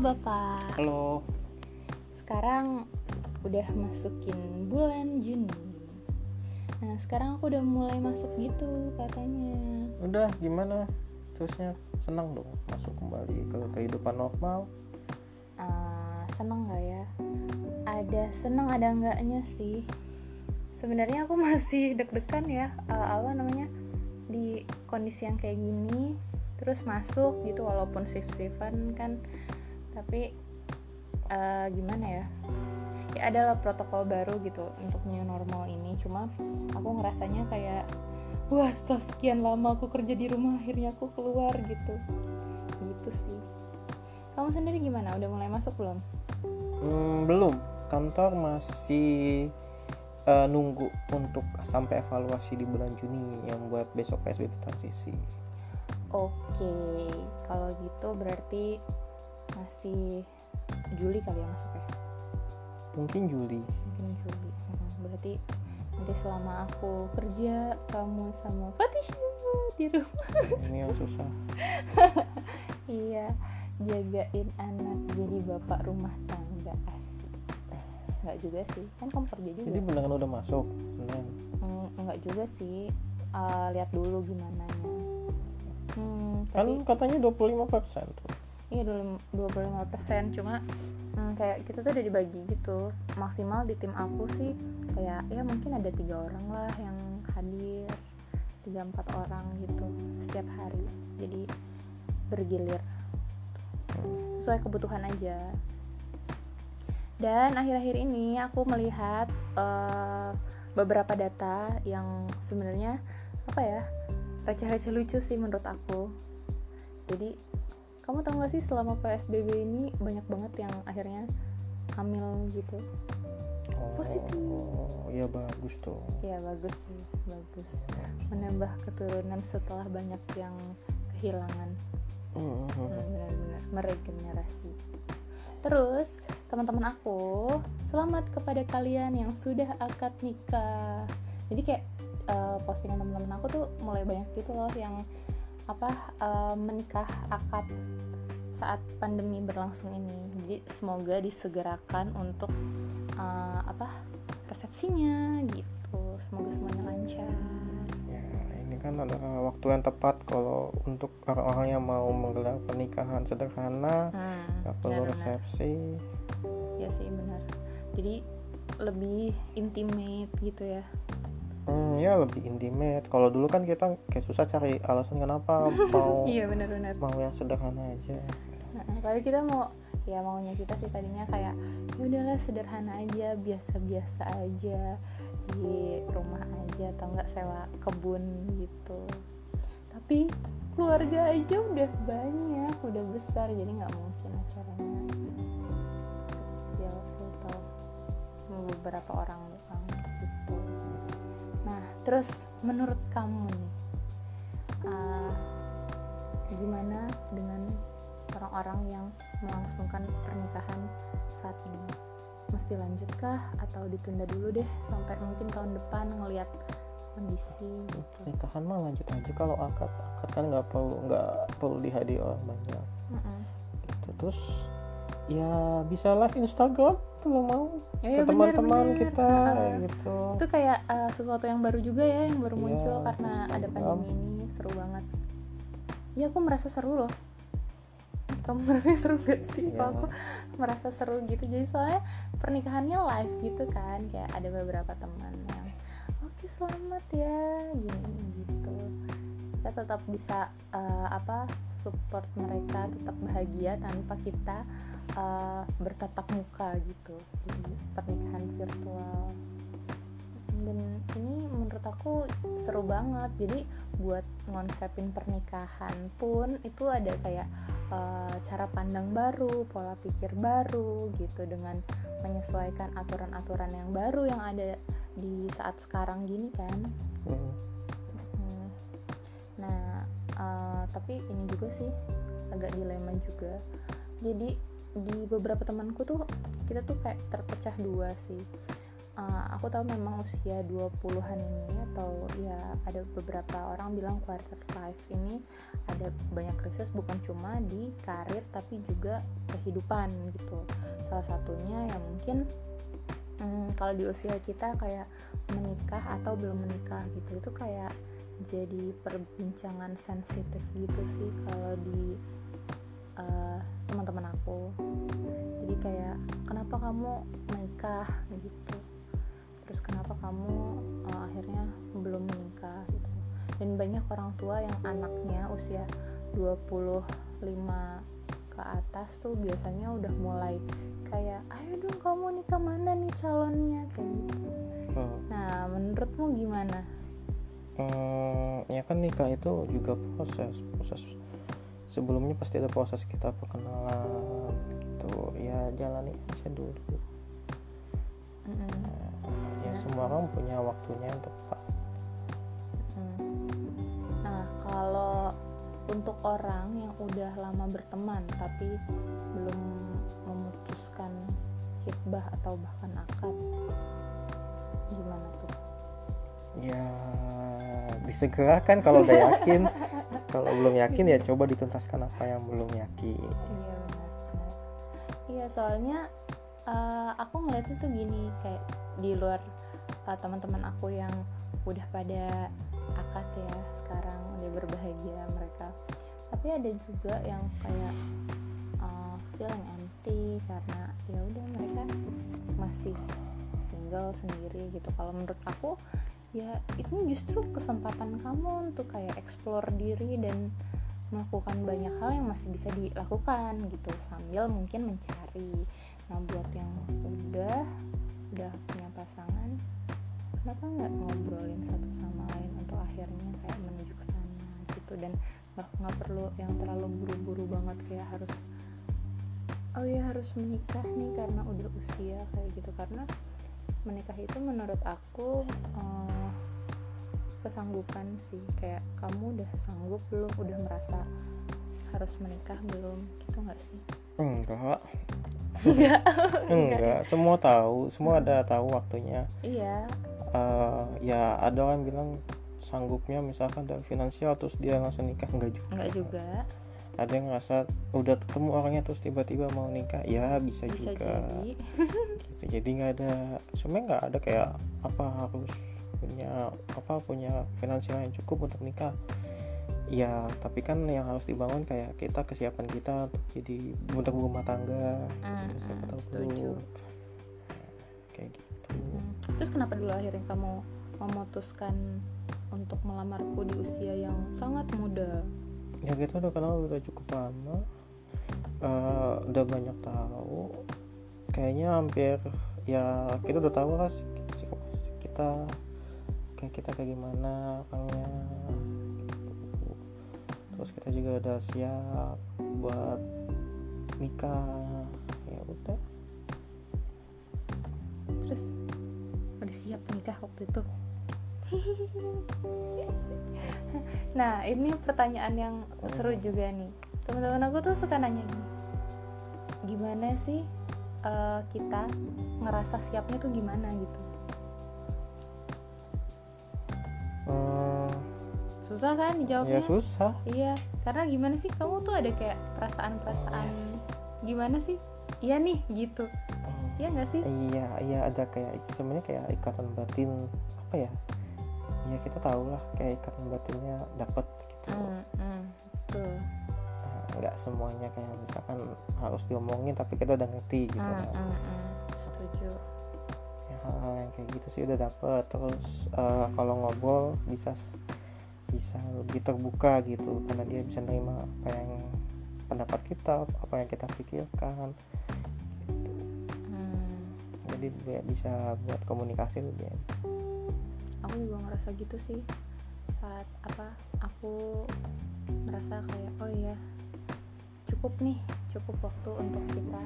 Bapak. Halo. Sekarang udah masukin bulan Juni. Nah, sekarang aku udah mulai masuk gitu katanya. Udah gimana? Terusnya senang dong masuk kembali ke kehidupan normal. Uh, seneng gak ya? Ada seneng ada enggaknya sih. Sebenarnya aku masih deg-degan ya. Uh, apa namanya? Di kondisi yang kayak gini terus masuk gitu walaupun shift-shiftan kan tapi uh, gimana ya? Ya adalah protokol baru gitu untuk new normal ini. Cuma aku ngerasanya kayak wah setelah sekian lama aku kerja di rumah akhirnya aku keluar gitu. Gitu sih. Kamu sendiri gimana? Udah mulai masuk belum? Hmm, belum. Kantor masih uh, nunggu untuk sampai evaluasi di bulan Juni yang buat besok PSBB transisi. Oke, kalau gitu berarti masih Juli kali ya masuknya? Mungkin Juli. Mungkin Juli. Berarti nanti selama aku kerja kamu sama Fatisha di rumah. Ini yang susah. iya, jagain anak jadi bapak rumah tangga asik. Enggak juga sih, kan kamu kerja juga. Jadi beneran udah masuk Senin? Hmm, enggak juga sih. Uh, lihat dulu gimana Hmm, kan tapi, katanya 25 persen tuh. Iya 25 persen, cuma hmm, kayak kita tuh udah dibagi gitu. Maksimal di tim aku sih kayak ya mungkin ada tiga orang lah yang hadir, tiga empat orang gitu setiap hari. Jadi bergilir sesuai kebutuhan aja. Dan akhir-akhir ini aku melihat uh, beberapa data yang sebenarnya apa ya receh-receh lucu sih menurut aku jadi kamu tau gak sih selama PSBB ini banyak banget yang akhirnya hamil gitu? Oh, positif. ya bagus tuh. Ya bagus sih bagus. Menambah keturunan setelah banyak yang kehilangan. Mm-hmm. nah, benar-benar meregenerasi. Terus teman-teman aku selamat kepada kalian yang sudah akad nikah. Jadi kayak uh, postingan teman-teman aku tuh mulai banyak gitu loh yang apa uh, menikah akad saat pandemi berlangsung ini. Jadi semoga disegerakan untuk uh, apa resepsinya gitu. Semoga semuanya lancar. Ya ini kan adalah waktu yang tepat kalau untuk orang-orang yang mau menggelar pernikahan sederhana hmm, gak perlu benar, resepsi. Ya sih benar. Jadi lebih intimate gitu ya Hmm, ya lebih intimate. Kalau dulu kan kita kayak susah cari alasan kenapa mau Iya benar-benar. Mau yang sederhana aja. Nah, kalau kita mau ya maunya kita sih tadinya kayak ya udahlah sederhana aja, biasa-biasa aja di rumah aja atau enggak sewa kebun gitu. Tapi keluarga aja udah banyak, udah besar jadi nggak mungkin acaranya kecil sih atau beberapa orang terus menurut kamu nih uh, gimana dengan orang-orang yang melangsungkan pernikahan saat ini? Mesti lanjutkah atau ditunda dulu deh sampai mungkin tahun depan ngelihat kondisi gitu. pernikahan mah lanjut aja. Kalau akad akad kan nggak perlu nggak perlu dihadiri orang banyak. Mm -mm. gitu. Terus ya bisa live Instagram kalau mau ya, ke teman-teman kita uh, gitu. Itu kayak uh, sesuatu yang baru juga ya yang baru ya, muncul karena ada pandemi ini. Seru banget. Ya aku merasa seru loh. Kamu merasa seru gak sih? Ya. aku merasa seru gitu. Jadi soalnya pernikahannya live gitu kan. Kayak ada beberapa teman yang oke okay, selamat ya gini gitu kita tetap bisa uh, apa support mereka tetap bahagia tanpa kita uh, bertatap muka gitu di pernikahan virtual dan ini menurut aku seru banget jadi buat ngonsepin pernikahan pun itu ada kayak uh, cara pandang baru pola pikir baru gitu dengan menyesuaikan aturan-aturan yang baru yang ada di saat sekarang gini kan. Hmm. Nah uh, tapi ini juga sih agak dilema juga. Jadi di beberapa temanku tuh kita tuh kayak terpecah dua sih. Uh, aku tahu memang usia 20-an ini atau ya ada beberapa orang bilang quarter life ini ada banyak krisis bukan cuma di karir tapi juga kehidupan gitu. Salah satunya ya mungkin hmm, kalau di usia kita kayak menikah atau belum menikah gitu. Itu kayak jadi perbincangan sensitif gitu sih kalau di uh, teman-teman aku. Jadi kayak kenapa kamu menikah? gitu. Terus kenapa kamu uh, akhirnya belum menikah? gitu. Dan banyak orang tua yang anaknya usia 25 ke atas tuh biasanya udah mulai kayak ayo dong kamu nikah mana nih calonnya? Kayak gitu. Hmm. nah menurutmu gimana hmm, ya kan nikah itu juga proses proses sebelumnya pasti ada proses kita perkenalan gitu. Ya jalani aja dulu. Mm -hmm ya semua orang punya waktunya yang tepat. Nah kalau untuk orang yang udah lama berteman tapi belum memutuskan hitbah atau bahkan akad gimana tuh ya disegerakan kalau udah yakin. Kalau belum yakin ya coba dituntaskan apa yang belum yakin. Iya iya soalnya uh, aku ngeliatnya tuh gini kayak di luar uh, teman-teman aku yang udah pada akad ya sekarang udah berbahagia mereka. Tapi ada juga yang kayak uh, feeling empty karena ya udah mereka masih single sendiri gitu. Kalau menurut aku ya itu justru kesempatan kamu untuk kayak explore diri dan melakukan banyak hal yang masih bisa dilakukan gitu sambil mungkin mencari. Nah buat yang udah udah punya pasangan kenapa nggak ngobrolin satu sama lain untuk akhirnya kayak menuju ke sana gitu? Dan nggak nggak perlu yang terlalu buru-buru banget kayak harus oh ya harus menikah nih karena udah usia kayak gitu. Karena menikah itu menurut aku uh, kesanggupan sih. Kayak kamu udah sanggup belum? Udah merasa harus menikah belum? Gitu nggak sih? Enggak. Enggak. Enggak. Semua tahu. Semua ada tahu waktunya. Iya. Uh, ya ada orang bilang sanggupnya misalkan dari finansial terus dia langsung nikah. Enggak juga. Enggak juga. Ada yang ngerasa udah ketemu orangnya terus tiba-tiba mau nikah ya bisa, bisa juga. jadi. gitu. Jadi nggak ada. Sebenarnya nggak ada kayak apa harus punya apa punya finansial yang cukup untuk nikah. Ya tapi kan yang harus dibangun kayak kita kesiapan kita untuk jadi untuk rumah tangga. Mm, gitu, siapa tahu kayak gitu. Hmm. terus kenapa dulu akhirnya kamu memutuskan untuk melamarku di usia yang sangat muda? Ya kita udah kenal udah cukup lama. Uh, udah banyak tahu. Kayaknya hampir ya kita udah tahu lah kita kayak kita kayak gimana orangnya. Terus kita juga udah siap buat nikah ya udah. Terus udah siap nikah waktu itu. Nah ini pertanyaan yang seru juga nih. Teman-teman aku tuh suka nanya gini gimana sih uh, kita ngerasa siapnya tuh gimana gitu susah kan dijawabnya ya susah iya karena gimana sih kamu tuh ada kayak perasaan-perasaan yes. gimana sih iya nih gitu Iya nggak sih? Iya, iya ada kayak sebenarnya kayak ikatan batin apa ya? Ya kita tahu lah kayak ikatan batinnya dapat gitu. Mm, mm, betul. Nah, nggak semuanya kayak misalkan harus diomongin tapi kita udah ngerti gitu mm, kan. Mm, mm, setuju. Ya hal-hal yang kayak gitu sih udah dapet terus uh, kalau ngobrol bisa bisa lebih terbuka gitu karena dia bisa nerima apa yang pendapat kita apa yang kita pikirkan jadi bisa buat komunikasi lebih enak. Aku juga ngerasa gitu sih. Saat apa aku merasa kayak oh iya cukup nih cukup waktu untuk kita.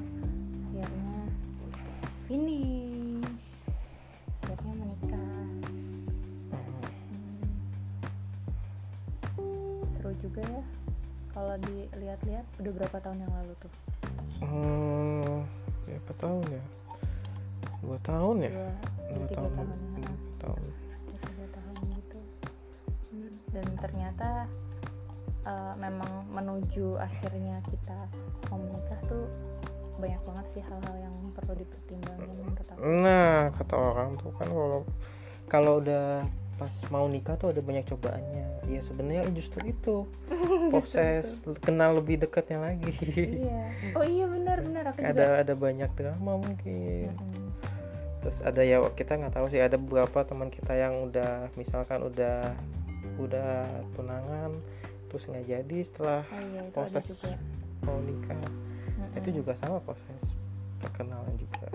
Akhirnya finish juga ya. Kalau dilihat-lihat udah berapa tahun yang lalu tuh? Hmm berapa tahun ya? Dua tahun ya? Dua, dua tiga tahun. tahun, dua ya. tahun. Dua, tiga tahun gitu. Dan ternyata uh, memang menuju akhirnya kita mau menikah tuh banyak banget sih hal-hal yang perlu dipertimbangkan menurut aku. Nah kata orang tuh kan kalau kalau udah pas mau nikah tuh ada banyak cobaannya. Ya sebenarnya justru itu. Proses kenal lebih dekatnya lagi. Iya. Oh iya benar benar. Aku ada juga ada banyak drama mungkin. Mm-mm. terus ada ya kita nggak tahu sih ada beberapa teman kita yang udah misalkan udah udah tunangan terus nggak jadi setelah oh iya proses mau nikah. Mm-mm. itu juga sama proses perkenalan juga.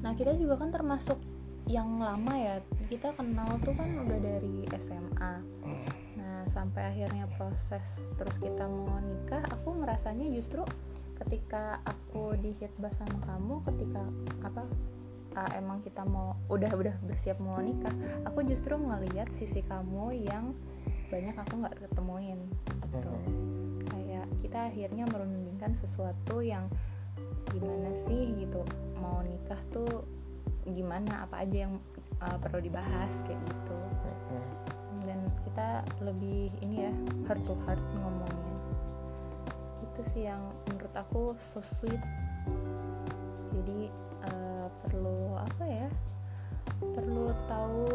Nah kita juga kan termasuk yang lama ya Kita kenal tuh kan udah dari SMA. Nah sampai akhirnya proses terus kita mau nikah Aku ngerasanya justru ketika aku di hitbah sama kamu Ketika apa ah, emang kita mau udah udah bersiap mau nikah Aku justru ngeliat sisi kamu yang banyak aku nggak ketemuin gitu Hmm. kayak kita akhirnya merundingkan sesuatu yang gimana sih gitu mau nikah tuh gimana apa aja yang uh, perlu dibahas kayak gitu. Dan kita lebih ini ya heart to heart ngomongnya. Itu sih yang menurut aku so sweet. Jadi uh, perlu apa ya? Perlu tahu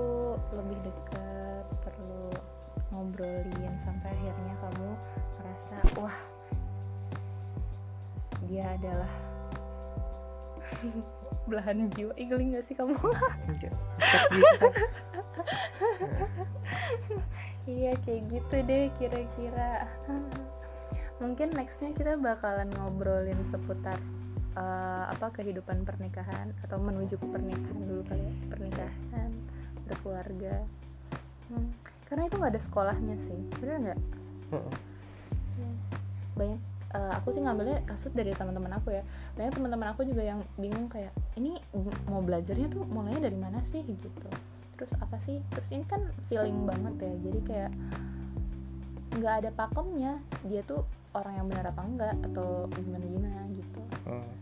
lebih dekat perlu ngobrolin sampai akhirnya kamu merasa wah dia adalah belahan jiwa. Ih, geli gak sih kamu? Iya. Kayak gitu deh kira-kira. Mungkin nextnya kita bakalan ngobrolin seputar eh, apa kehidupan pernikahan atau menuju ke pernikahan dulu kali ya. Pernikahan berkeluarga. Hmm, karena itu nggak ada sekolahnya sih bener nggak? Banyak eh, aku sih ngambilnya kasus dari teman-teman aku ya. Banyak teman-teman aku juga yang bingung kayak ini mau belajarnya tuh mulainya dari mana sih? gitu. Terus apa sih? Terus ini kan feeling banget ya. Jadi kayak nggak ada pakemnya dia tuh orang yang benar apa enggak atau gimana gimana gitu. Hmm.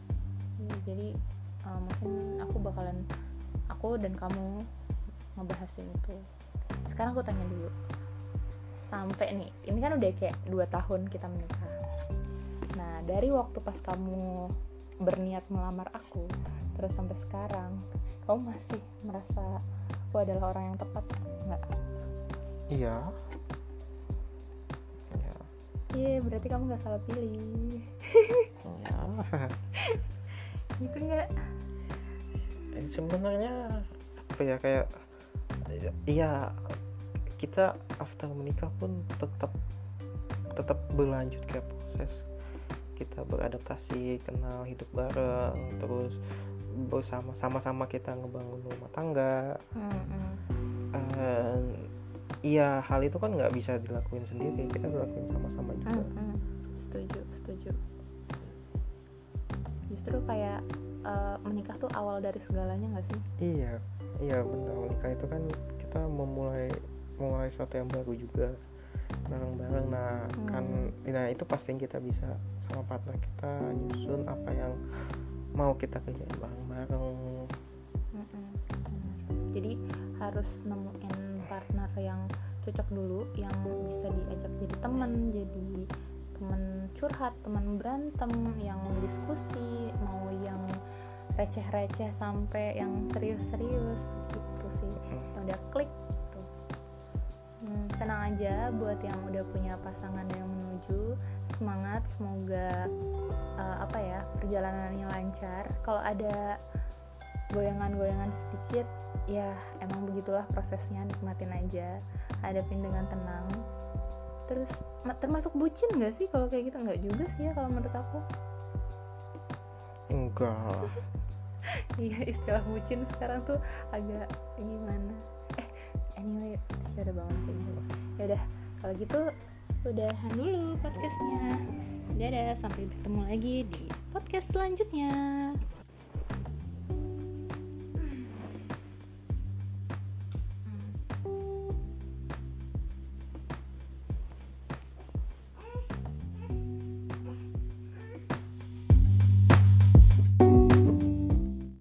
Ya, jadi eh, mungkin aku bakalan aku dan kamu ngebahasin itu sekarang aku tanya dulu. Sampai nih ini kan udah kayak dua tahun kita menikah dari waktu pas kamu berniat melamar aku terus sampai sekarang kamu masih merasa aku adalah orang yang tepat nggak? Iya iya. Iya berarti kamu nggak salah pilih. Iya. Gitu nggak? Eh, sebenarnya apa ya kayak iya kita after menikah pun tetap tetap berlanjut kayak proses kita beradaptasi kenal hidup bareng terus bersama sama-sama kita ngebangun rumah tangga. Hmm, hmm. Eh, iya hal itu kan nggak bisa dilakuin sendiri kita dilakuin sama-sama juga. Hmm, hmm. setuju setuju. Justru kayak eh, menikah tuh awal dari segalanya nggak sih? Iya iya benar. Menikah itu kan kita memulai mulai sesuatu yang baru juga bareng-bareng. Nah kan nah itu pasti kita bisa sama partner kita nyusun apa yang mau kita kerjain bareng-bareng. Benar. jadi harus nemuin partner yang cocok dulu yang bisa diajak jadi teman jadi teman curhat teman berantem yang diskusi mau yang receh-receh sampai yang serius-serius gitu sih. Udah klik Hmm, aja buat yang udah punya pasangan yang menuju. Semangat semoga eh, apa ya perjalanannya lancar. Kalau ada goyangan-goyangan sedikit ya emang begitulah prosesnya nikmatin aja. Hadapin dengan tenang. Terus ma- termasuk bucin gak sih kalau kayak gitu? Nggak juga sih ya kalau menurut aku. Enggak. Iya istilah bucin sekarang tuh agak gimana? Eh anyway sih ada banget kayak gitu ya udah kalau gitu udahan dulu podcastnya. Dadah sampai bertemu lagi di podcast selanjutnya